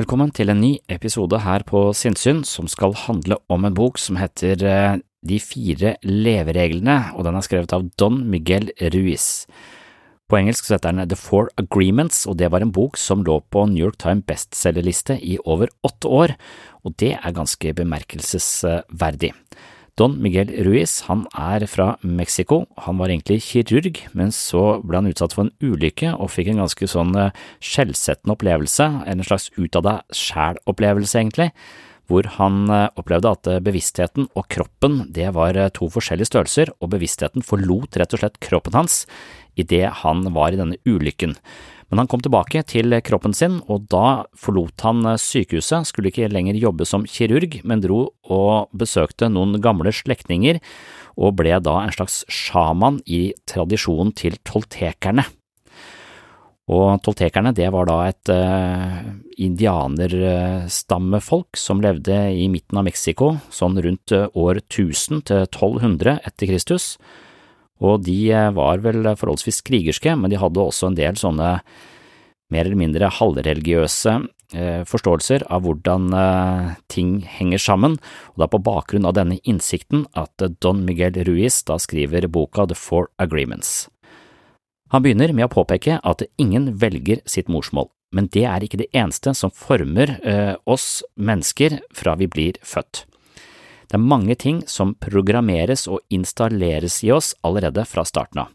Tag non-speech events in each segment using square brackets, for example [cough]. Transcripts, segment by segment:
Velkommen til en ny episode her på Sinnsyn som skal handle om en bok som heter eh, De fire levereglene, og den er skrevet av Don Miguel Ruiz. På engelsk så heter den The Four Agreements, og det var en bok som lå på New York Times bestselgerliste i over åtte år, og det er ganske bemerkelsesverdig. Don Miguel Ruiz han er fra Mexico, han var egentlig kirurg, men så ble han utsatt for en ulykke og fikk en ganske sånn eh, skjellsettende opplevelse, en slags ut av deg sjæl-opplevelse egentlig, hvor han eh, opplevde at eh, bevisstheten og kroppen det var to forskjellige størrelser, og bevisstheten forlot rett og slett kroppen hans idet han var i denne ulykken. Men han kom tilbake til kroppen sin, og da forlot han sykehuset, skulle ikke lenger jobbe som kirurg, men dro og besøkte noen gamle slektninger, og ble da en slags sjaman i tradisjonen til toltekerne. Og toltekerne det var da et uh, indianerstammefolk som levde i midten av Mexico, sånn rundt uh, år 1000 til 1200 etter Kristus, og de uh, var vel forholdsvis krigerske, men de hadde også en del sånne mer eller mindre halvreligiøse forståelser av hvordan ting henger sammen, og det er på bakgrunn av denne innsikten at Don Miguel Ruiz da skriver boka The Four Agreements. Han begynner med å påpeke at ingen velger sitt morsmål, men det er ikke det eneste som former eh, oss mennesker fra vi blir født. Det er mange ting som programmeres og installeres i oss allerede fra starten av.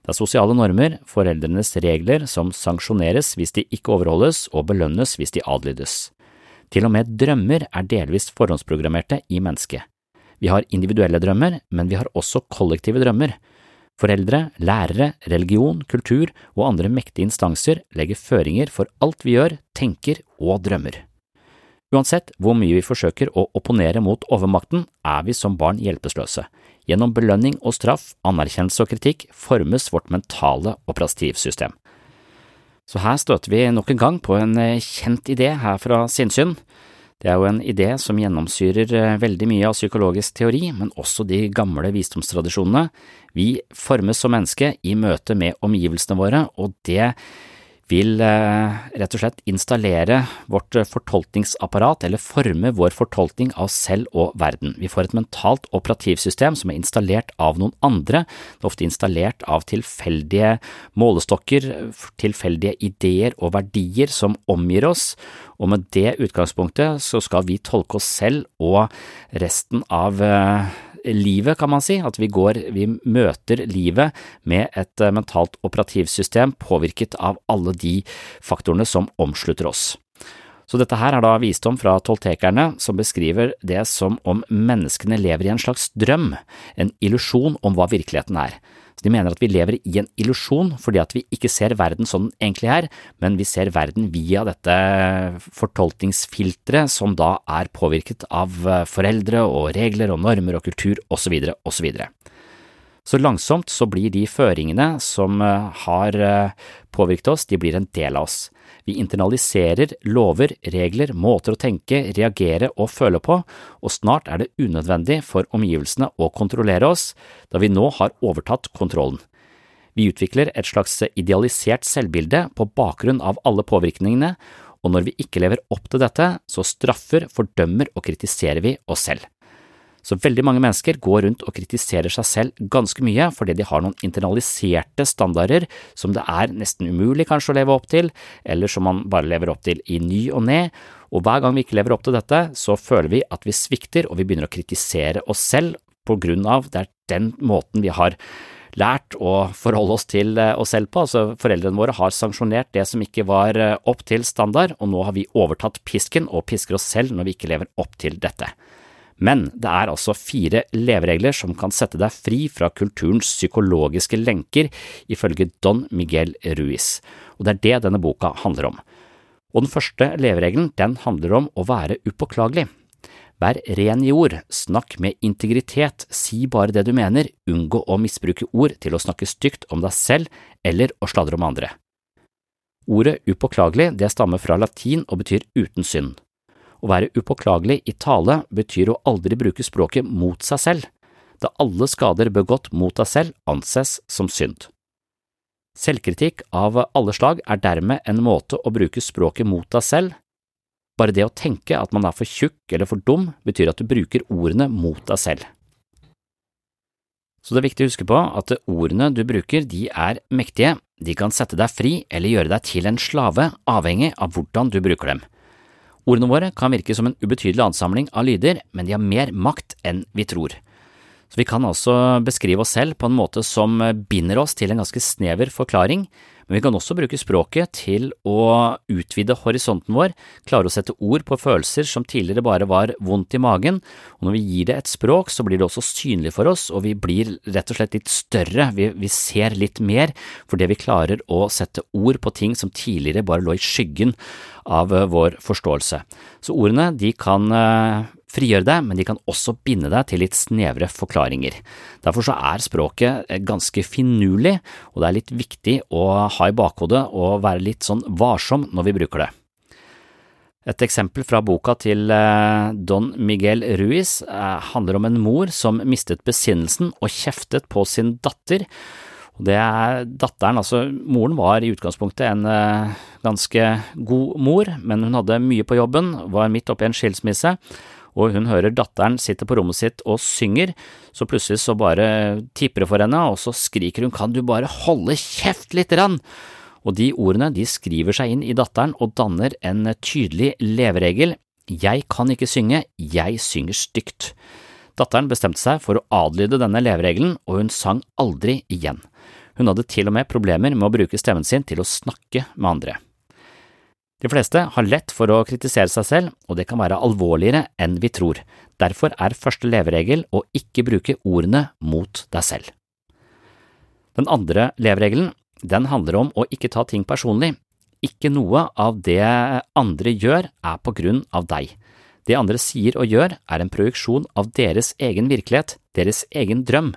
Det er sosiale normer, foreldrenes regler som sanksjoneres hvis de ikke overholdes og belønnes hvis de adlydes. Til og med drømmer er delvis forhåndsprogrammerte i mennesket. Vi har individuelle drømmer, men vi har også kollektive drømmer. Foreldre, lærere, religion, kultur og andre mektige instanser legger føringer for alt vi gjør, tenker og drømmer. Uansett hvor mye vi forsøker å opponere mot overmakten, er vi som barn hjelpeløse. Gjennom belønning og straff, anerkjennelse og kritikk formes vårt mentale operativsystem. Så her støter vi nok en gang på en eh, kjent idé her fra sinnssyn. Det er jo en idé som gjennomsyrer eh, veldig mye av psykologisk teori, men også de gamle visdomstradisjonene. Vi formes som menneske i møte med omgivelsene våre, og det vil eh, rett og slett installere vårt fortolkningsapparat, eller forme vår fortolkning av selv og verden. Vi får et mentalt operativsystem som er installert av noen andre, det er ofte installert av tilfeldige målestokker, tilfeldige ideer og verdier som omgir oss, og med det utgangspunktet så skal vi tolke oss selv og resten av eh, livet, kan man si, at vi går, vi møter livet med et eh, mentalt operativsystem påvirket av alle de faktorene som omslutter oss. Så dette her er da visdom fra toltekerne som beskriver det som om menneskene lever i en slags drøm, en illusjon om hva virkeligheten er. De mener at vi lever i en illusjon fordi at vi ikke ser verden sånn den egentlig er, men vi ser verden via dette fortolkningsfilteret som da er påvirket av eh, foreldre og regler og normer og kultur osv. osv. Så langsomt så blir de føringene som eh, har eh, påvirket oss, de blir en del av oss. Vi internaliserer lover, regler, måter å tenke, reagere og føle på, og snart er det unødvendig for omgivelsene å kontrollere oss, da vi nå har overtatt kontrollen. Vi utvikler et slags idealisert selvbilde på bakgrunn av alle påvirkningene, og når vi ikke lever opp til dette, så straffer, fordømmer og kritiserer vi oss selv. Så veldig mange mennesker går rundt og kritiserer seg selv ganske mye fordi de har noen internaliserte standarder som det er nesten umulig kanskje å leve opp til, eller som man bare lever opp til i ny og ne, og hver gang vi ikke lever opp til dette, så føler vi at vi svikter og vi begynner å kritisere oss selv på grunn av det er den måten vi har lært å forholde oss til eh, oss selv på, altså foreldrene våre har sanksjonert det som ikke var eh, opp til standard, og nå har vi overtatt pisken og pisker oss selv når vi ikke lever opp til dette. Men det er altså fire leveregler som kan sette deg fri fra kulturens psykologiske lenker, ifølge Don Miguel Ruiz, og det er det denne boka handler om. Og den første leveregelen, den handler om å være upåklagelig. Vær ren i ord, snakk med integritet, si bare det du mener, unngå å misbruke ord til å snakke stygt om deg selv eller å sladre om andre. Ordet upåklagelig det stammer fra latin og betyr uten synd. Å være upåklagelig i tale betyr å aldri bruke språket mot seg selv, da alle skader begått mot deg selv anses som synd. Selvkritikk av alle slag er dermed en måte å bruke språket mot deg selv. Bare det å tenke at man er for tjukk eller for dum, betyr at du bruker ordene mot deg selv. Så det er viktig å huske på at ordene du bruker, de er mektige, de kan sette deg fri eller gjøre deg til en slave, avhengig av hvordan du bruker dem. Ordene våre kan virke som en ubetydelig ansamling av lyder, men de har mer makt enn vi tror. Så vi kan altså beskrive oss selv på en måte som binder oss til en ganske snever forklaring, men vi kan også bruke språket til å utvide horisonten vår, klare å sette ord på følelser som tidligere bare var vondt i magen, og når vi gir det et språk, så blir det også synlig for oss, og vi blir rett og slett litt større, vi, vi ser litt mer fordi vi klarer å sette ord på ting som tidligere bare lå i skyggen av eh, vår forståelse. Så ordene de kan eh, frigjøre deg, men de kan også binde deg til litt snevre forklaringer. Derfor så er språket eh, ganske finurlig, og det er litt viktig å ha i bakhodet og være litt sånn varsom når vi bruker det. Et eksempel fra boka til eh, Don Miguel Ruiz eh, handler om en mor som mistet besinnelsen og kjeftet på sin datter. Det er datteren, altså moren var i utgangspunktet en ganske god mor, men hun hadde mye på jobben, var midt oppi en skilsmisse, og hun hører datteren sitte på rommet sitt og synger, så plutselig så bare tipper det for henne, og så skriker hun kan du bare holde kjeft lite grann? Og de ordene de skriver seg inn i datteren og danner en tydelig leveregel, jeg kan ikke synge, jeg synger stygt. Datteren bestemte seg for å adlyde denne leveregelen, og hun sang aldri igjen. Hun hadde til og med problemer med å bruke stemmen sin til å snakke med andre. De fleste har lett for å kritisere seg selv, og det kan være alvorligere enn vi tror. Derfor er første leveregel å ikke bruke ordene mot deg selv. Den andre leveregelen, den handler om å ikke ta ting personlig. Ikke noe av det andre gjør er på grunn av deg. Det andre sier og gjør er en projeksjon av deres egen virkelighet, deres egen drøm.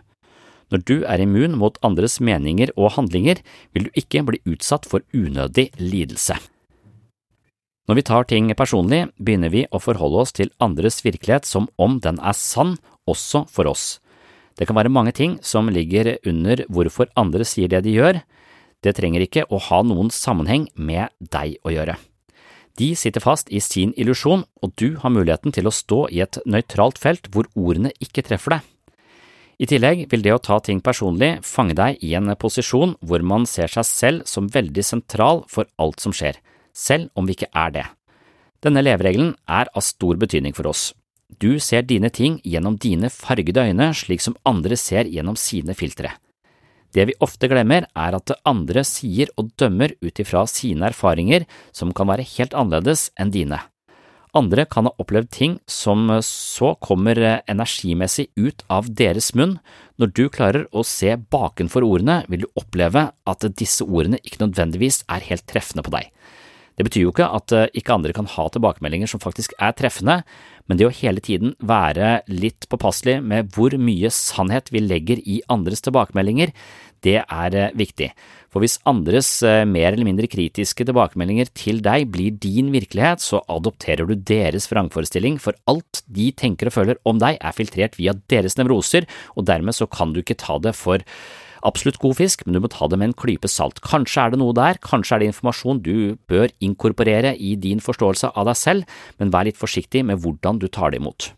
Når du er immun mot andres meninger og handlinger, vil du ikke bli utsatt for unødig lidelse. Når vi tar ting personlig, begynner vi å forholde oss til andres virkelighet som om den er sann også for oss. Det kan være mange ting som ligger under hvorfor andre sier det de gjør, det trenger ikke å ha noen sammenheng med deg å gjøre. De sitter fast i sin illusjon, og du har muligheten til å stå i et nøytralt felt hvor ordene ikke treffer deg. I tillegg vil det å ta ting personlig fange deg i en posisjon hvor man ser seg selv som veldig sentral for alt som skjer, selv om vi ikke er det. Denne leveregelen er av stor betydning for oss. Du ser dine ting gjennom dine fargede øyne slik som andre ser gjennom sine filtre. Det vi ofte glemmer, er at det andre sier og dømmer ut ifra sine erfaringer som kan være helt annerledes enn dine. Andre kan ha opplevd ting som så kommer energimessig ut av deres munn. Når du klarer å se bakenfor ordene, vil du oppleve at disse ordene ikke nødvendigvis er helt treffende på deg. Det betyr jo ikke at ikke andre kan ha tilbakemeldinger som faktisk er treffende, men det å hele tiden være litt påpasselig med hvor mye sannhet vi legger i andres tilbakemeldinger, det er viktig. For hvis andres mer eller mindre kritiske tilbakemeldinger til deg blir din virkelighet, så adopterer du deres vrangforestilling, for alt de tenker og føler om deg er filtrert via deres nevroser, og dermed så kan du ikke ta det for absolutt god fisk, men du må ta det med en klype salt. Kanskje er det noe der, kanskje er det informasjon du bør inkorporere i din forståelse av deg selv, men vær litt forsiktig med hvordan du tar det imot.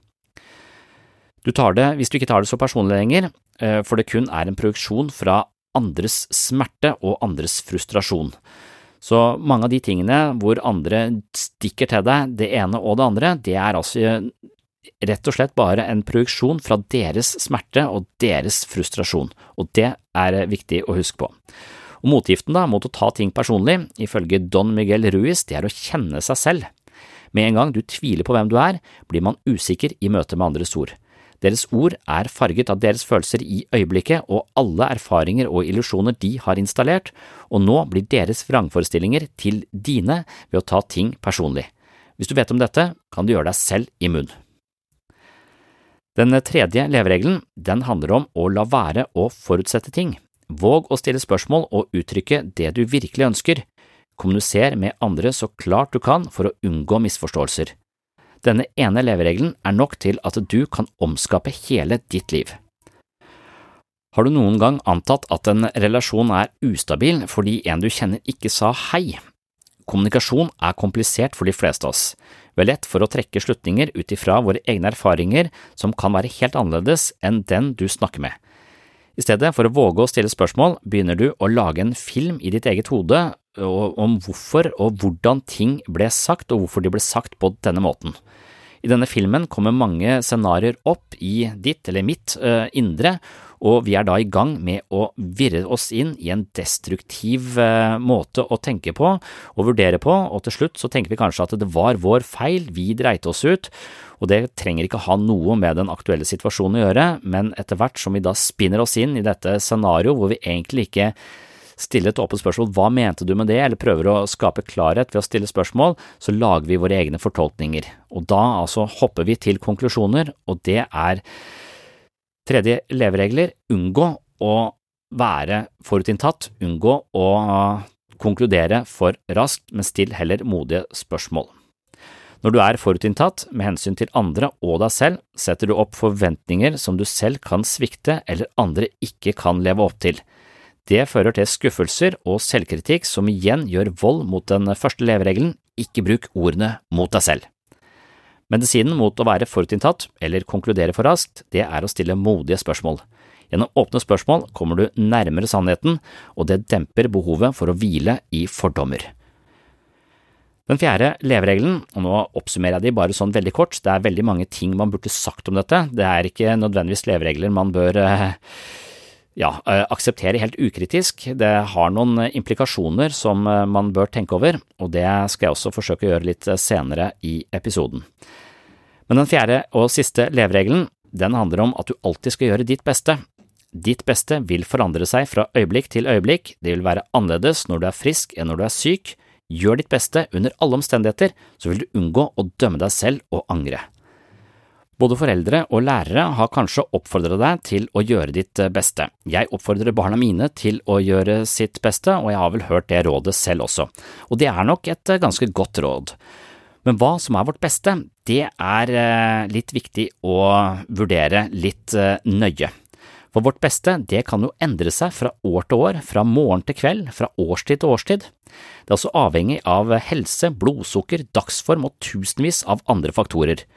Du tar det, hvis du ikke tar det så personlig lenger, for det kun er en produksjon fra andres smerte og andres frustrasjon. Så mange av de tingene hvor andre stikker til deg det ene og det andre, det er altså rett og slett bare en produksjon fra deres smerte og deres frustrasjon, og det er viktig å huske på. Og Motgiften da, mot å ta ting personlig, ifølge Don Miguel Ruiz, det er å kjenne seg selv. Med en gang du tviler på hvem du er, blir man usikker i møte med andres ord. Deres ord er farget av deres følelser i øyeblikket og alle erfaringer og illusjoner de har installert, og nå blir deres vrangforestillinger til dine ved å ta ting personlig. Hvis du vet om dette, kan du gjøre deg selv immun. Den tredje leveregelen den handler om å la være å forutsette ting. Våg å stille spørsmål og uttrykke det du virkelig ønsker. Kommuniser med andre så klart du kan for å unngå misforståelser. Denne ene leveregelen er nok til at du kan omskape hele ditt liv. Har du noen gang antatt at en relasjon er ustabil fordi en du kjenner ikke sa hei? Kommunikasjon er komplisert for de fleste av oss. Vi er lett for å trekke slutninger ut ifra våre egne erfaringer som kan være helt annerledes enn den du snakker med. I stedet for å våge å stille spørsmål, begynner du å lage en film i ditt eget hode om hvorfor og hvordan ting ble sagt og hvorfor de ble sagt på denne måten. I denne filmen kommer mange scenarioer opp i ditt eller mitt indre, og vi er da i gang med å virre oss inn i en destruktiv måte å tenke på og vurdere på, og til slutt så tenker vi kanskje at det var vår feil, vi dreit oss ut, og det trenger ikke ha noe med den aktuelle situasjonen å gjøre, men etter hvert som vi da spinner oss inn i dette scenarioet hvor vi egentlig ikke stiller et åpent spørsmål hva mente du med det, eller prøver å skape klarhet ved å stille spørsmål, så lager vi våre egne fortolkninger, og da altså hopper vi til konklusjoner, og det er Tredje leveregler, unngå å være forutinntatt, unngå å konkludere for raskt, men still heller modige spørsmål. Når du er forutinntatt med hensyn til andre og deg selv, setter du opp forventninger som du selv kan svikte eller andre ikke kan leve opp til. Det fører til skuffelser og selvkritikk som igjen gjør vold mot den første leveregelen, ikke bruk ordene mot deg selv. Medisinen mot å være forutinntatt eller konkludere for raskt, det er å stille modige spørsmål. Gjennom åpne spørsmål kommer du nærmere sannheten, og det demper behovet for å hvile i fordommer. Den fjerde leveregelen, og nå oppsummerer jeg de bare sånn veldig kort, det er veldig mange ting man burde sagt om dette, det er ikke nødvendigvis leveregler man bør ja, akseptere helt ukritisk, det har noen implikasjoner som man bør tenke over, og det skal jeg også forsøke å gjøre litt senere i episoden. Men den fjerde og siste leveregelen, den handler om at du alltid skal gjøre ditt beste. Ditt beste vil forandre seg fra øyeblikk til øyeblikk, det vil være annerledes når du er frisk enn når du er syk. Gjør ditt beste under alle omstendigheter, så vil du unngå å dømme deg selv og angre. Både foreldre og lærere har kanskje oppfordret deg til å gjøre ditt beste. Jeg oppfordrer barna mine til å gjøre sitt beste, og jeg har vel hørt det rådet selv også, og det er nok et ganske godt råd. Men hva som er vårt beste, det er eh, litt viktig å vurdere litt eh, nøye. For vårt beste, det kan jo endre seg fra år til år, fra morgen til kveld, fra årstid til årstid. Det er også avhengig av helse, blodsukker, dagsform og tusenvis av andre faktorer.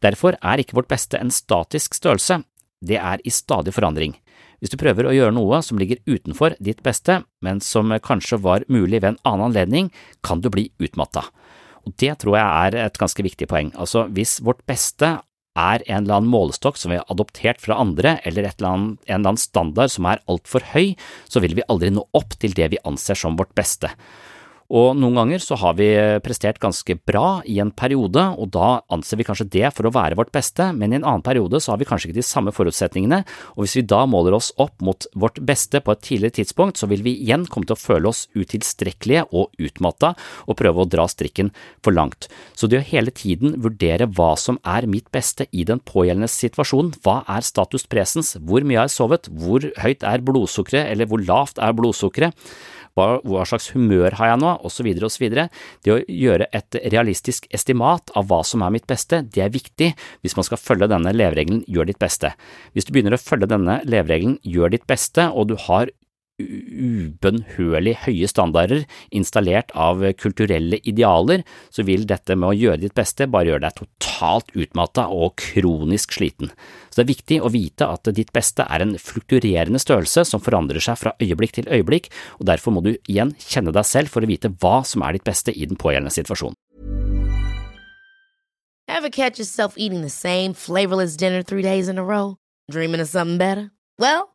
Derfor er ikke vårt beste en statisk størrelse, det er i stadig forandring. Hvis du prøver å gjøre noe som ligger utenfor ditt beste, men som kanskje var mulig ved en annen anledning, kan du bli utmatta. Og det tror jeg er et ganske viktig poeng. Altså, hvis vårt beste er en eller annen målestokk som vi har adoptert fra andre, eller eller annet, en eller annen standard som er altfor høy, så vil vi aldri nå opp til det vi anser som vårt beste. Og noen ganger så har vi prestert ganske bra i en periode, og da anser vi kanskje det for å være vårt beste, men i en annen periode så har vi kanskje ikke de samme forutsetningene, og hvis vi da måler oss opp mot vårt beste på et tidligere tidspunkt, så vil vi igjen komme til å føle oss utilstrekkelige og utmatta og prøve å dra strikken for langt. Så det å hele tiden vurdere hva som er mitt beste i den pågjeldende situasjonen, hva er status presens, hvor mye har jeg sovet, hvor høyt er blodsukkeret, eller hvor lavt er blodsukkeret, hva, hva slags humør har jeg nå, osv., osv. Det å gjøre et realistisk estimat av hva som er mitt beste, det er viktig hvis man skal følge denne leveregelen gjør ditt beste. Hvis du begynner å følge denne leveregelen gjør ditt beste, og du har ubønnhørlig høye standarder installert av kulturelle idealer, så vil dette med å gjøre ditt beste bare gjøre deg totalt utmatta og kronisk sliten. Så det er viktig å vite at ditt beste er en flukturerende størrelse som forandrer seg fra øyeblikk til øyeblikk, og derfor må du igjen kjenne deg selv for å vite hva som er ditt beste i den pågjeldende situasjonen. Ever catch yourself eating the same flavorless dinner three days in a row? Dreaming of something better? Well,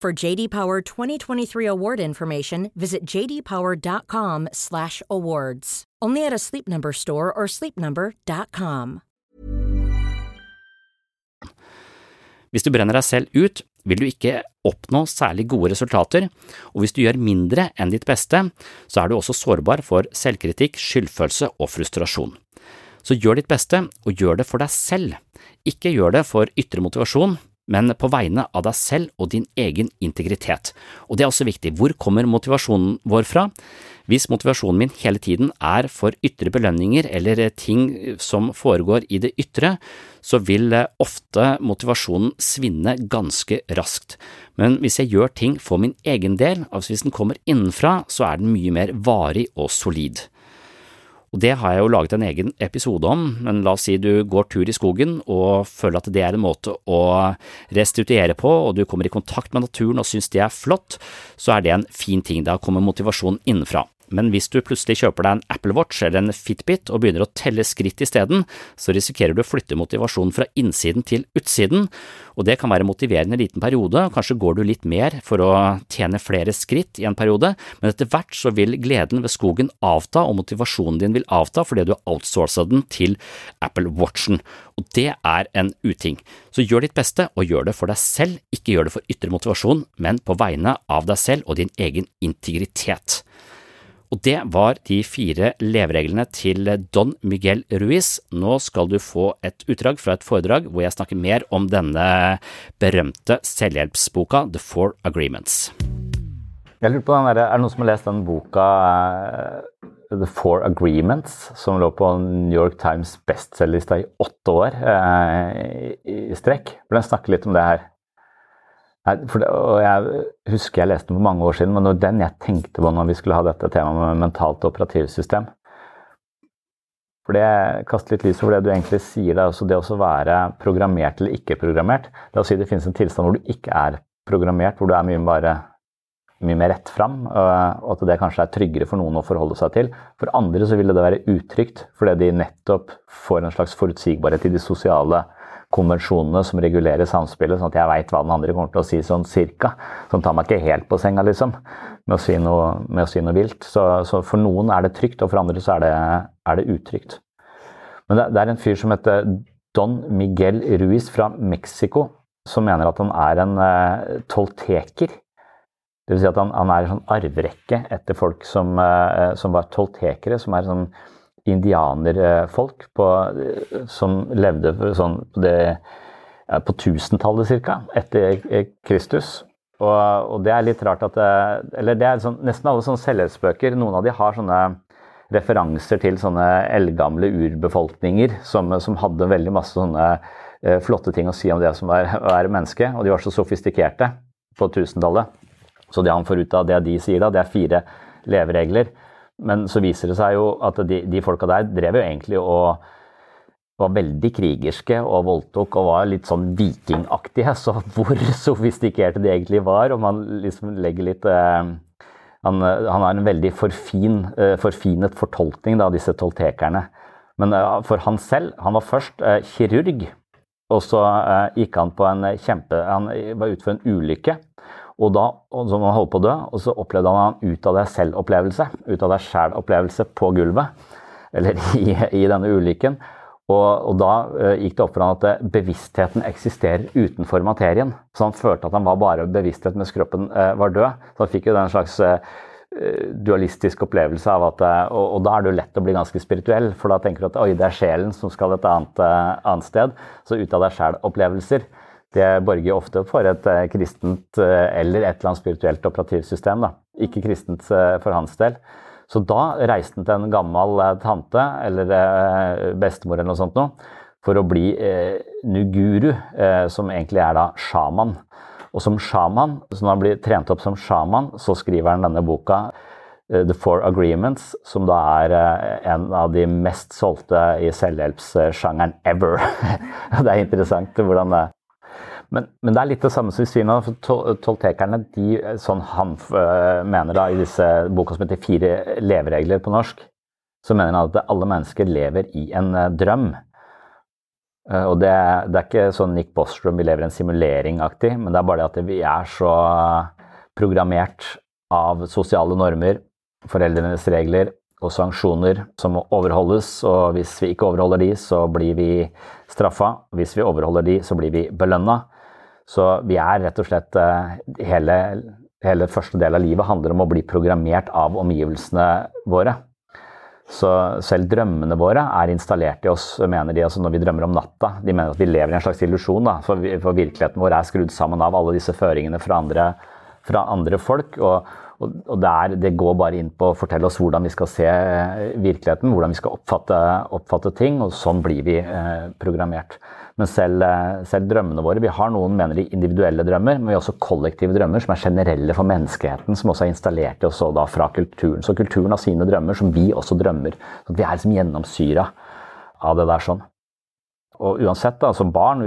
For JD Power 2023 award information, visit jdpower.com/awards. Only at a Sleep Number store or sleepnumber.com. Hvis du brenner deg selv ut, vil du ikke oppnå særlig gode resultater, og hvis du gjør mindre enn ditt beste, så er du også sårbar for selvkritikk, skyldfølelse og frustrasjon. Så gjør ditt beste, og gjør det for deg selv. Ikke gjør det for ytre motivasjon, men på vegne av deg selv og din egen integritet. Og det er også viktig, hvor kommer motivasjonen vår fra? Hvis motivasjonen min hele tiden er for ytre belønninger eller ting som foregår i det ytre, så vil ofte motivasjonen svinne ganske raskt. Men hvis jeg gjør ting for min egen del, altså hvis den kommer innenfra, så er den mye mer varig og solid. Og det har jeg jo laget en egen episode om, men la oss si du går tur i skogen og føler at det er en måte å restituere på, og du kommer i kontakt med naturen og synes det er flott, så er det en fin ting, da kommer motivasjonen innenfra. Men hvis du plutselig kjøper deg en Apple Watch eller en Fitbit og begynner å telle skritt isteden, så risikerer du å flytte motivasjonen fra innsiden til utsiden, og det kan være motiverende en liten periode, kanskje går du litt mer for å tjene flere skritt i en periode, men etter hvert så vil gleden ved skogen avta og motivasjonen din vil avta fordi du har outsourca den til Apple Watchen, og det er en uting. Så gjør ditt beste, og gjør det for deg selv, ikke gjør det for ytre motivasjon, men på vegne av deg selv og din egen integritet. Og det var de fire levereglene til Don Miguel Ruiz. Nå skal du få et utdrag fra et foredrag hvor jeg snakker mer om denne berømte selvhjelpsboka The Four Agreements. Jeg lurer på den der, Er det noen som har lest den boka uh, The Four Agreements, som lå på New York Times bestselgerlista i åtte år eh, i, strekk? For Den snakker litt om det her. Det, og Jeg husker jeg leste den for mange år siden, men det var den jeg tenkte på når vi skulle ha dette temaet med mentalt operativsystem. For Det kaster litt lys over det du egentlig sier. Det er også det å være programmert eller ikke programmert. Det å si det finnes en tilstand hvor du ikke er programmert, hvor du er mye, bare, mye mer rett fram, og at det kanskje er tryggere for noen å forholde seg til. For andre så ville det være utrygt, fordi de nettopp får en slags forutsigbarhet i de sosiale konvensjonene som regulerer samspillet, sånn at jeg veit hva den andre kommer til å si sånn cirka. Sånn tar meg ikke helt på senga, liksom, med å si noe, å si noe vilt. Så, så, for noen er det trygt, og for andre så er det, er det utrygt. Men det, det, er en fyr som heter Don Miguel Ruiz fra Mexico, som mener at han er en uh, tolteker. Vil si at han, han er en sånn arverekke etter folk som, uh, som var toltekere, som er sånn indianerfolk som levde sånn det, på 1000-tallet ca. etter Kristus. Og, og, det er litt rart at det, Eller det er sånn, nesten alle sånne selvhjelpsbøker. Noen av de har sånne referanser til sånne eldgamle urbefolkninger som, som hadde veldig masse sånne eh, flotte ting å si om det som er å menneske. Og de var så sofistikerte på 1000-tallet. Så det han får ut av det de sier da, det er fire leveregler. Men så viser det seg jo at de, de folka der drev jo egentlig og var veldig krigerske og voldtok og var litt sånn vikingaktige. [laughs] Så hvor sofistikerte de egentlig var, om man liksom legger litt eh, han, han, har en veldig forfin, eh, forfinet fortolkning av disse toltekerne. Men eh, for han selv, han var først eh, kirurg, og så eh, gikk han på en kjempe Han var ute for en ulykke. Og da som han holdt på å dø, og så opplevde han en ut av deg selv-opplevelse. Ut av deg sjæl-opplevelse på gulvet, eller [laughs] i, i denne ulykken. Og, og da uh, gikk det opp for han at uh, bevisstheten eksisterer utenfor materien. Så han følte at han var bare bevissthet mens kroppen uh, var død. Så han fikk jo den slags dualistisk opplevelse av at og, og, da er det jo lett å bli ganske spirituell, for da tenker du at oi, det er sjelen som skal et annet, annet sted. Så ut av deg sjæl-opplevelser det borger ofte for et eh, kristent eh, eller et eller annet spirituelt operativsystem. Da. Ikke kristent eh, for hans del. Så da reiste han til en gammel tante eller bestemor eller noe sånt noe, for å bli nuguru, som egentlig er da sjaman. Og som sjaman, så når han blir trent opp som sjaman, så skriver han denne boka The Four Agreements, som da er en av de mest solgte i selvhjelpssjangeren ever. [laughs] det er interessant hvordan det men, men, det er litt det samme som sier nå. for Toltekerne, de, sånn han øh, mener da i disse boka som heter 'Fire leveregler' på norsk, så mener han at alle mennesker lever i en uh, drøm. Uh, og det, det, er ikke sånn Nick Bostrom vi lever i en simulering-aktig, men det er bare det at vi er så programmert av sosiale normer, foreldrenes regler og sanksjoner som må overholdes. Og hvis vi ikke overholder de, så blir vi straffa. Hvis vi overholder de, så blir vi belønna. Så vi er rett og slett eh, hele, hele første del av livet handler om å bli programmert av omgivelsene våre. Så selv drømmene våre er installert i oss, mener de, altså når vi drømmer om natta. De mener at vi lever i en slags illusjon, for, virkeligheten vår er skrudd sammen av alle disse føringene fra andre, fra andre folk. Og, og, og det, går bare inn på å fortelle oss hvordan vi skal se virkeligheten, hvordan vi skal oppfatte, oppfatte ting, og sånn blir vi eh, programmert. Men selv, eh, selv, drømmene våre Vi har noen mener de individuelle drømmer, men vi har også kollektive drømmer som er generelle for menneskeheten, som også er installert i oss fra kulturen. Så kulturen har sine drømmer som vi også drømmer. Så vi er liksom gjennomsyra av det der sånn. Og uansett, da, som barn,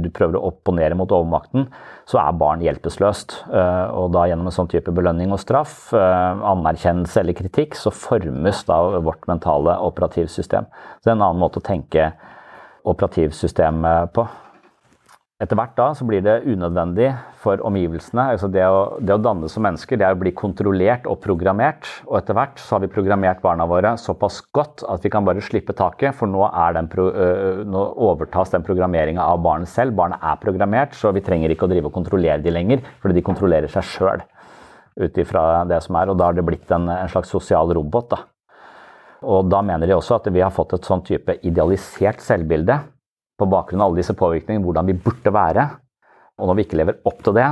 du prøver å opponere mot overmakten, så er barn hjelpeløst. Eh, og da gjennom en sånn type belønning og straff, eh, anerkjennelse eller kritikk, så formes da vårt mentale operativsystem. Så det er en annen måte å tenke operativsystemet på etter hvert da så blir det unødvendig for omgivelsene. altså det å, det å, danne som mennesker, det er å bli kontrollert og programmert. Og etter hvert så har vi programmert barna våre såpass godt at vi kan bare slippe taket. For nå, den, nå overtas den programmeringa av barnet selv. Barnet er programmert, så vi trenger ikke å drive og kontrollere de lenger, fordi de kontrollerer seg sjøl ut ifra det som er. Og da har det blitt en, en slags sosial robot. da. Og da mener de også at vi har fått et sånn type idealisert selvbilde på bakgrunn av alle disse påvirkningene hvordan vi burde være. Og når vi ikke lever opp til det,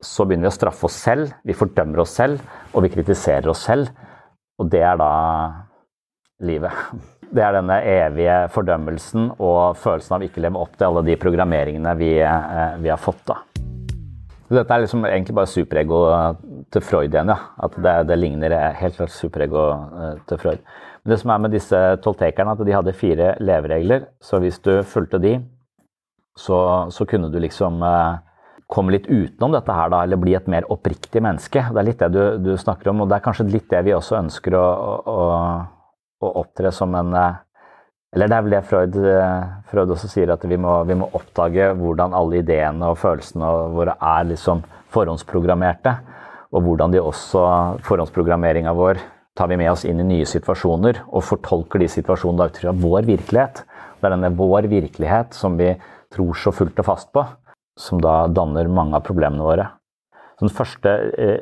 så begynner vi å straffe oss selv, vi fordømmer oss selv, og vi kritiserer oss selv. Og det er da livet. [laughs] Det er denne evige fordømmelsen og følelsen av ikke leve opp til alle de programmeringene vi, eh, vi har fått. da. Dette er liksom egentlig bare superego til Freud igjen. ja. At det, det ligner helt klart superego eh, til Freud. Det som er med disse toltekerne, at de hadde fire leveregler. Så hvis du fulgte de, så, så kunne du liksom eh, komme litt utenom dette her, da, eller bli et mer oppriktig menneske. Det er litt det du, du snakker om, og det er kanskje litt det vi også ønsker å, å, å opptre som en eh, Eller det er vel det Freud, eh, Freud også sier, at vi må, vi må, oppdage hvordan alle ideene og følelsene våre er liksom forhåndsprogrammerte. Og hvordan de også, forhåndsprogrammeringa vår tar vi med oss inn i nye situasjoner og fortolker de situasjonene ut fra vår virkelighet. Det er denne vår virkelighet som vi tror så fullt og fast på, som da danner mange av problemene våre. Så den første eh,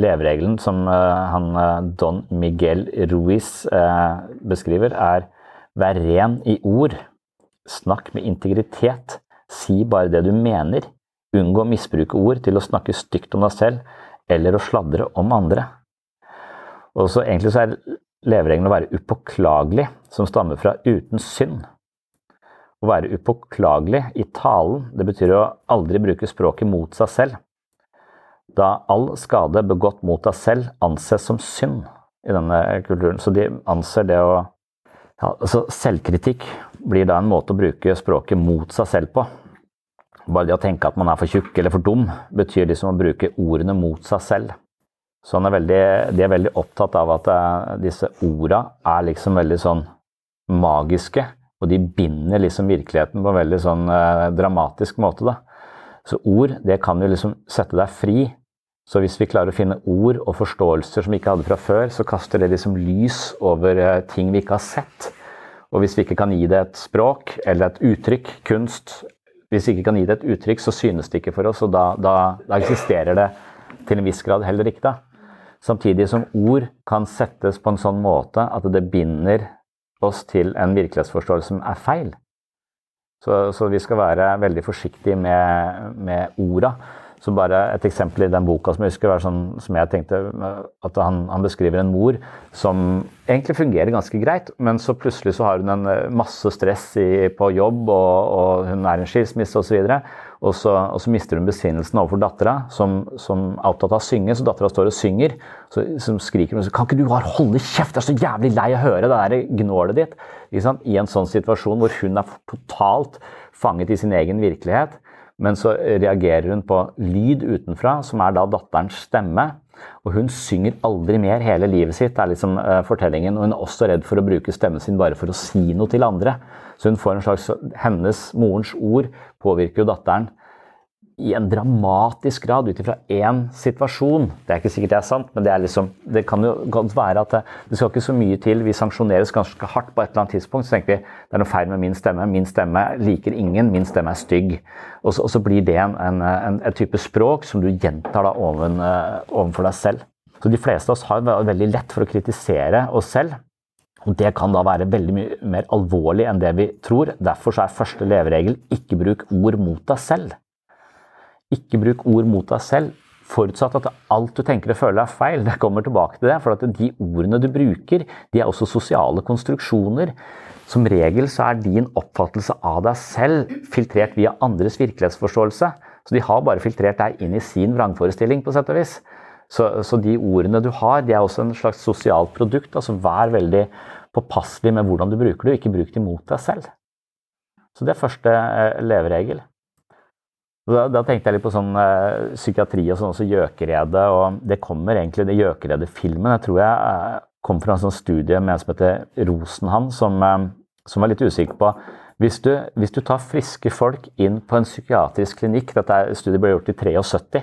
leveregelen som eh, han, eh, Don Miguel Ruiz eh, beskriver, er vær ren i ord. Snakk med integritet. Si bare det du mener. Unngå å misbruke ord til å snakke stygt om deg selv eller å sladre om andre. Og så Egentlig så er leveregelen å være upåklagelig, som stammer fra uten synd. Å være upåklagelig i talen, det betyr å aldri bruke språket mot seg selv. Da all skade begått mot deg selv anses som synd i denne kulturen. Så de anser det å ja, altså Selvkritikk blir da en måte å bruke språket mot seg selv på. Bare det å tenke at man er for tjukk eller for dum, betyr liksom å bruke ordene mot seg selv. Så er veldig, de er veldig opptatt av at uh, disse orda er liksom veldig sånn magiske. Og de binder liksom virkeligheten på en veldig sånn uh, dramatisk måte. da. Så ord, det kan jo liksom sette deg fri. Så hvis vi klarer å finne ord og forståelser som vi ikke hadde fra før, så kaster det liksom lys over uh, ting vi ikke har sett. Og hvis vi ikke kan gi det et språk eller et uttrykk, kunst Hvis vi ikke kan gi det et uttrykk, så synes det ikke for oss, og da, da, da eksisterer det til en viss grad heller ikke. da. Samtidig som ord kan settes på en sånn måte at det binder oss til en virkelighetsforståelse som er feil. Så, så vi skal være veldig forsiktige med, med orda. Så bare et eksempel i den boka som jeg husker, sånn, som jeg tenkte at han, han, beskriver en mor som egentlig fungerer ganske greit, men så plutselig så har hun en masse stress i, på jobb, og, og hun er en skilsmisse osv. Og, så og så, og så mister hun besinnelsen overfor dattera, som, som, er opptatt av å synge. Så dattera står og synger, så, som skriker hun Kan ikke du bare holde kjeft? Jeg er så jævlig lei av å høre det der gnålet ditt. I en sånn situasjon hvor hun er totalt fanget i sin egen virkelighet. Men så reagerer hun på lyd utenfra, som er da datterens stemme. Og hun synger aldri mer hele livet sitt, er liksom uh, fortellingen. Og hun er også redd for å bruke stemmen sin bare for å si noe til andre. Så hun får en slags Hennes, morens ord, påvirker jo datteren i en dramatisk grad ut ifra én situasjon. Det er ikke sikkert det er sant, men det, liksom, det kan jo godt være at det, det, skal ikke så mye til. Vi sanksjoneres ganske hardt på et eller annet tidspunkt. Så tenker vi det er noe feil med min stemme. Min stemme liker ingen. Min stemme er stygg. Og så, og så blir det en, en, en, en, type språk som du gjentar da uh, ovenfor deg selv. Så de fleste av oss har veldig lett for å kritisere oss selv. Og Det kan da være veldig mye mer alvorlig enn det vi tror. Derfor er første leveregel ikke bruk ord mot deg selv. Ikke bruk ord mot deg selv, forutsatt at alt du tenker og føler er feil. Det kommer tilbake til det, for at de ordene du bruker, de er også sosiale konstruksjoner. Som regel så er din oppfattelse av deg selv filtrert via andres virkelighetsforståelse. Så de har bare filtrert deg inn i sin vrangforestilling, på sett og vis. Så, så, de ordene du har, de er også en slags sosialt produkt. altså Vær veldig påpasselig med hvordan du bruker det, og ikke bruk det mot deg selv. Så det er første eh, leveregel. Da, da, tenkte jeg litt på sånn eh, psykiatri og sånn, også Gjøkeredet. Og det kommer egentlig, det Gjøkeredet-filmen jeg tror jeg eh, kom fra en sånn studie med en som heter Rosenhan, som, eh, som var litt usikker på hvis du, hvis du, tar friske folk inn på en psykiatrisk klinikk Dette studiet ble gjort i 73.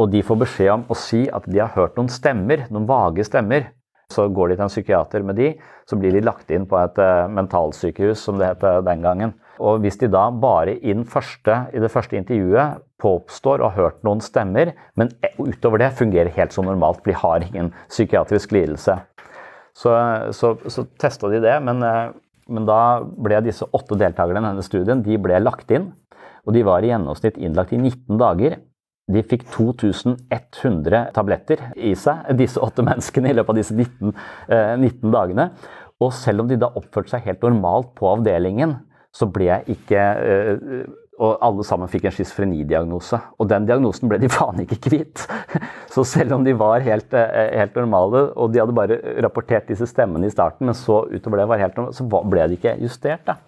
Og de får beskjed om å si at de har hørt noen stemmer, noen vage stemmer. Så går de til en psykiater med de, så blir de lagt inn på et mentalsykehus, som det het den gangen. Og hvis de da bare første, i det første intervjuet påstår å ha hørt noen stemmer, men utover det fungerer helt som normalt, for de har ingen psykiatrisk lidelse, så, så, så testa de det. Men, eh, men, da ble disse åtte deltakerne i denne studien de ble lagt inn. Og de var i gjennomsnitt innlagt i 19 dager. De fikk 2100 tabletter i seg, disse åtte menneskene, i løpet av disse 19, 19 eh, dagene. Og selv om de da oppførte seg helt normalt på avdelingen, så ble jeg ikke eh, og alle sammen fikk en schizofrenidiagnose. Og den diagnosen ble de [laughs] faen ikke kvitt. Så selv om de var helt, eh, helt, normale, og de hadde bare rapportert disse stemmene i starten, men så utover det var helt normale, så ble de ikke justert. da.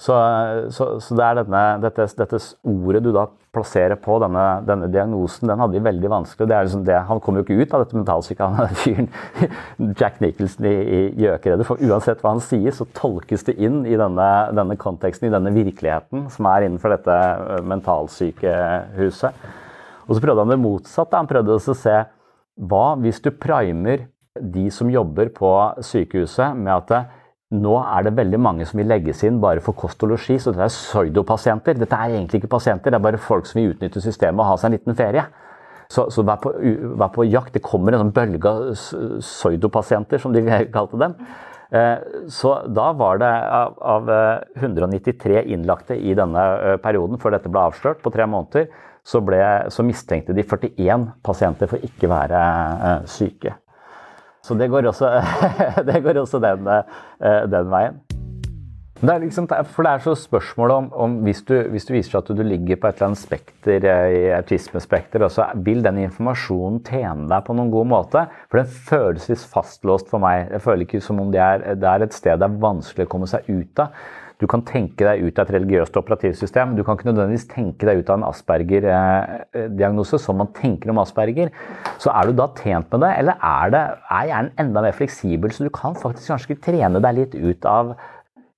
Så, så, så, det er denne, dette, dette, ordet du da plasserer på denne, denne, diagnosen, den hadde de veldig vanskelig. Det er liksom det, han kom jo ikke ut av dette mentalsyke, han fyren [laughs] Jack Nicholson i, i Gjøkeredet. For uansett hva han sier, så tolkes det inn i denne, denne konteksten, i denne virkeligheten som er innenfor dette mentalsykehuset. Og så prøvde han det motsatte. Han prøvde å se hva hvis du primer de som jobber på sykehuset med at nå er det veldig mange som vil legges inn bare for kost og losji, så dette er pseudopasienter. Dette er egentlig ikke pasienter, det er bare folk som vil utnytte systemet og ha seg en liten ferie. Så, så vær, på, vær, på, jakt. Det kommer en sånn bølge av pseudopasienter, som de [laughs] kalte dem. Eh, så da var det av, av 193 eh, innlagte i denne eh, perioden, før dette ble avslørt, på tre måneder, så, ble, så mistenkte de 41 pasienter for ikke være syke. Så det går også, [laughs] det går også den, eh, den, veien. Det liksom, for det er så spørsmålet om, om hvis, du, hvis, du, viser at du ligger på et eller annet spekter eh, i autismespekter, så vil den informasjonen tjene deg på noen god måte? For den føles litt fastlåst for meg. Jeg føler ikke som om det er, det er et sted det er vanskelig å komme seg ut av. Du kan tenke deg ut av et religiøst operativsystem. Du kan ikke nødvendigvis tenke deg ut av en Asperger-diagnose som man tenker om Asperger. Så er du da tjent med det, eller er, det, er hjernen enda mer fleksibel, så du kan faktisk kanskje trene deg litt ut av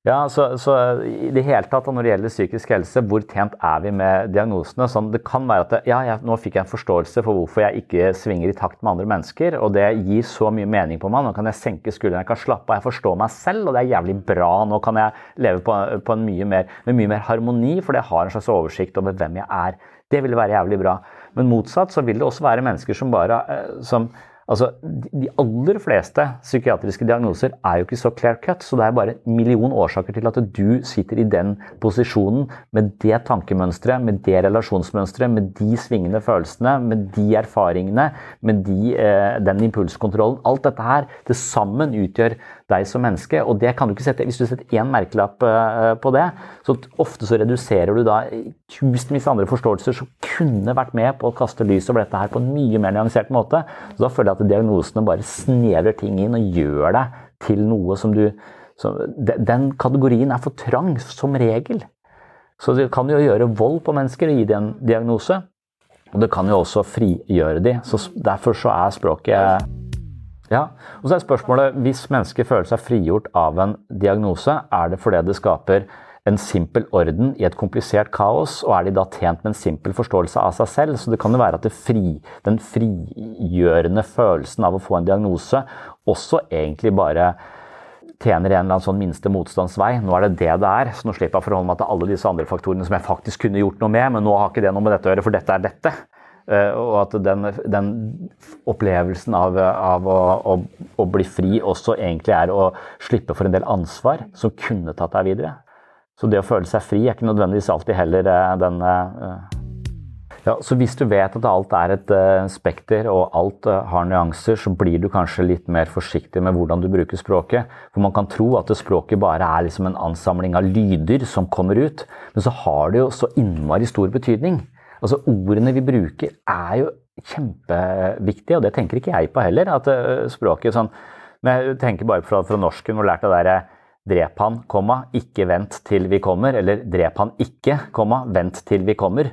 ja, så, så, i det hele tatt Når det gjelder psykisk helse, hvor tjent er vi med diagnosene? Sånn, det kan være at ja, jeg, nå fikk jeg en forståelse for hvorfor jeg ikke svinger i takt med andre mennesker. Og det gir så mye mening på meg. Nå kan jeg senke skuldrene, jeg kan slappe av, jeg forstår meg selv, og det er jævlig bra. Nå kan jeg leve på, på mye mer, med mye mer harmoni, fordi jeg har en slags oversikt over hvem jeg er. Det ville være jævlig bra. Men motsatt så vil det også være mennesker som bare eh, som Altså, De aller fleste psykiatriske diagnoser er jo ikke så clear cut, så det er bare en million årsaker til at du sitter i den posisjonen med det tankemønsteret, med det relasjonsmønsteret, med de svingende følelsene, med de erfaringene, med de, eh, den impulskontrollen. Alt dette her til sammen utgjør deg som menneske. og det kan du ikke sette, Hvis du setter én merkelapp eh, på det, så ofte så reduserer du da tusenvis av andre forståelser som kunne vært med på å kaste lys over dette her på en mye mer nyansert måte. Så da føler jeg at diagnosene bare snevrer ting inn og gjør deg til noe som du så Den kategorien er for trang, som regel. Så det kan jo gjøre vold på mennesker og gi dem en diagnose. Og det kan jo også frigjøre dem. Så derfor så er språket ja, og så er spørsmålet, Hvis mennesker føler seg frigjort av en diagnose, er det fordi det skaper en simpel orden i et komplisert kaos, og er de da tjent med en simpel forståelse av seg selv? Så det kan jo være at fri, den frigjørende følelsen av å få en diagnose også egentlig bare tjener en eller annen sånn minste motstandsvei. Nå er det det det er, så nå slipper jeg å forholde meg til alle disse andre faktorene som jeg faktisk kunne gjort noe med, men nå har ikke det noe med dette å gjøre, for dette er dette. Eh, og at den, den opplevelsen av, av å, å, å, bli fri også egentlig er å slippe for en del ansvar som kunne tatt deg videre. Så det å føle seg fri er ikke nødvendigvis alltid heller eh, den eh, ja, Så hvis du vet at alt er et spekter og alt har nyanser, så blir du kanskje litt mer forsiktig med hvordan du bruker språket. For man kan tro at språket bare er liksom en ansamling av lyder som kommer ut, men så har det jo så innmari stor betydning. Altså Ordene vi bruker er jo kjempeviktige, og det tenker ikke jeg på heller. at uh, språket sånn, Men jeg tenker bare fra, fra norsken du lært det derre drep han, komma, ikke vent til vi kommer, eller drep han ikke, komma, vent til vi kommer.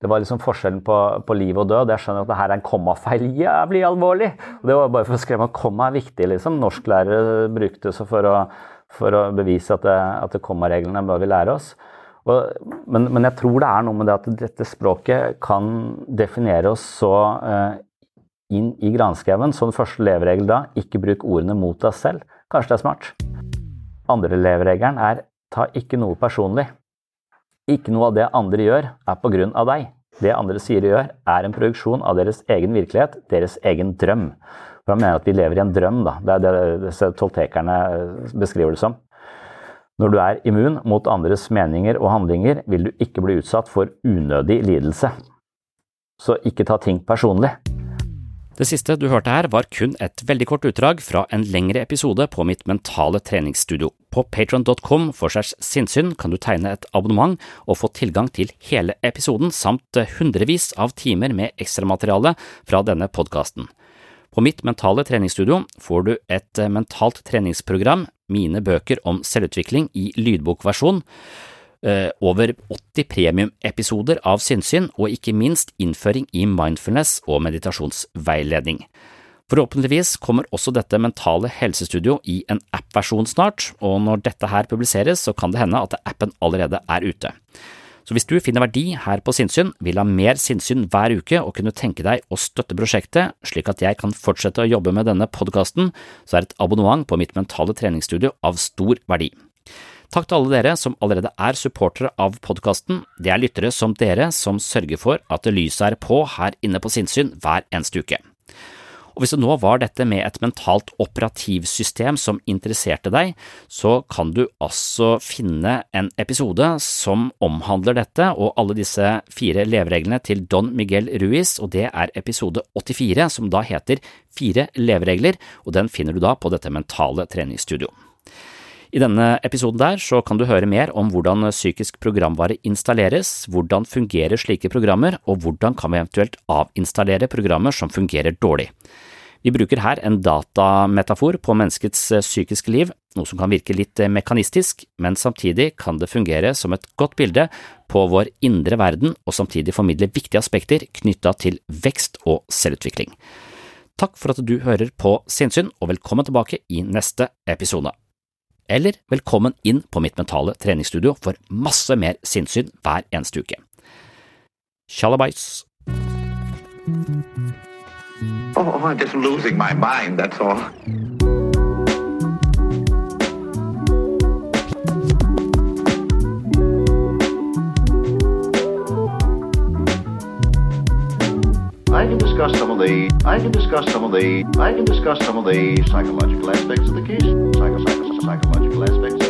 Det var liksom forskjellen på, på liv og død. Jeg skjønner at det her er en kommafeil. Jævlig alvorlig! Og det var bare for å skremme at komma er viktig, liksom. Norsklærere brukte det for å, for å bevise at, det, at det kommareglene bør vi lære oss. Og, men, men, jeg tror det er noe med det at dette språket kan definere oss så eh, inn i granskauen. Så den første leveregel da, ikke bruk ordene mot deg selv. Kanskje det er smart. Andre leveregelen er ta ikke noe personlig. Ikke noe av det andre gjør, er på grunn av deg. Det andre sier og gjør, er en produksjon av deres egen virkelighet, deres egen drøm. For Han mener at vi lever i en drøm. da. Det er det disse toltekerne eh, beskriver det som. Når du er immun mot andres meninger og handlinger, vil du ikke bli utsatt for unødig lidelse. Så ikke ta ting personlig. Det siste du hørte her, var kun et veldig kort utdrag fra en lengre episode på mitt mentale treningsstudio. På patron.com for segs sinnssyn kan du tegne et abonnement og få tilgang til hele episoden samt hundrevis av timer med ekstramateriale fra denne podkasten. På mitt mentale treningsstudio får du et mentalt treningsprogram, mine bøker om selvutvikling i lydbokversjon, Eh, over 80 premiumepisoder av Sinnsyn og ikke minst innføring i mindfulness og meditasjonsveiledning. Forhåpentligvis kommer også dette mentale helsestudio i en app-versjon snart, og når dette her publiseres, så kan det hende at appen allerede er ute. Så hvis du finner verdi her på Sinnsyn, vil ha mer sinnssyn hver uke og kunne tenke deg å støtte prosjektet slik at jeg kan fortsette å jobbe med denne podkasten, så er et abonnement på mitt mentale treningsstudio av stor verdi. Takk til alle dere som allerede er supportere av podkasten. Det er lyttere som dere som sørger for at lyset er på her inne på Sinnsyn hver eneste uke. Og hvis det nå var dette med et mentalt operativsystem som interesserte deg, så kan du altså finne en episode som omhandler dette og alle disse fire levereglene til Don Miguel Ruiz, og det er episode 84, som da heter Fire leveregler, og den finner du da på dette mentale treningsstudioet. I denne episoden der så kan du høre mer om hvordan psykisk programvare installeres, hvordan fungerer slike programmer, og hvordan kan vi eventuelt avinstallere programmer som fungerer dårlig. Vi bruker her en datametafor på menneskets psykiske liv, noe som kan virke litt mekanistisk, men samtidig kan det fungere som et godt bilde på vår indre verden og samtidig formidle viktige aspekter knytta til vekst og selvutvikling. Takk for at du hører på Sinnsyn, og velkommen tilbake i neste episode eller velkommen inn på mitt mentale treningsstudio for masse mer sinnssyn hver eneste uke. Tjallabais! Oh, I'm just losing my mind, that's all. I can discuss some of the I can discuss some of the I can discuss some of the psychological aspects of the case. Psycho, psycho, psychological aspects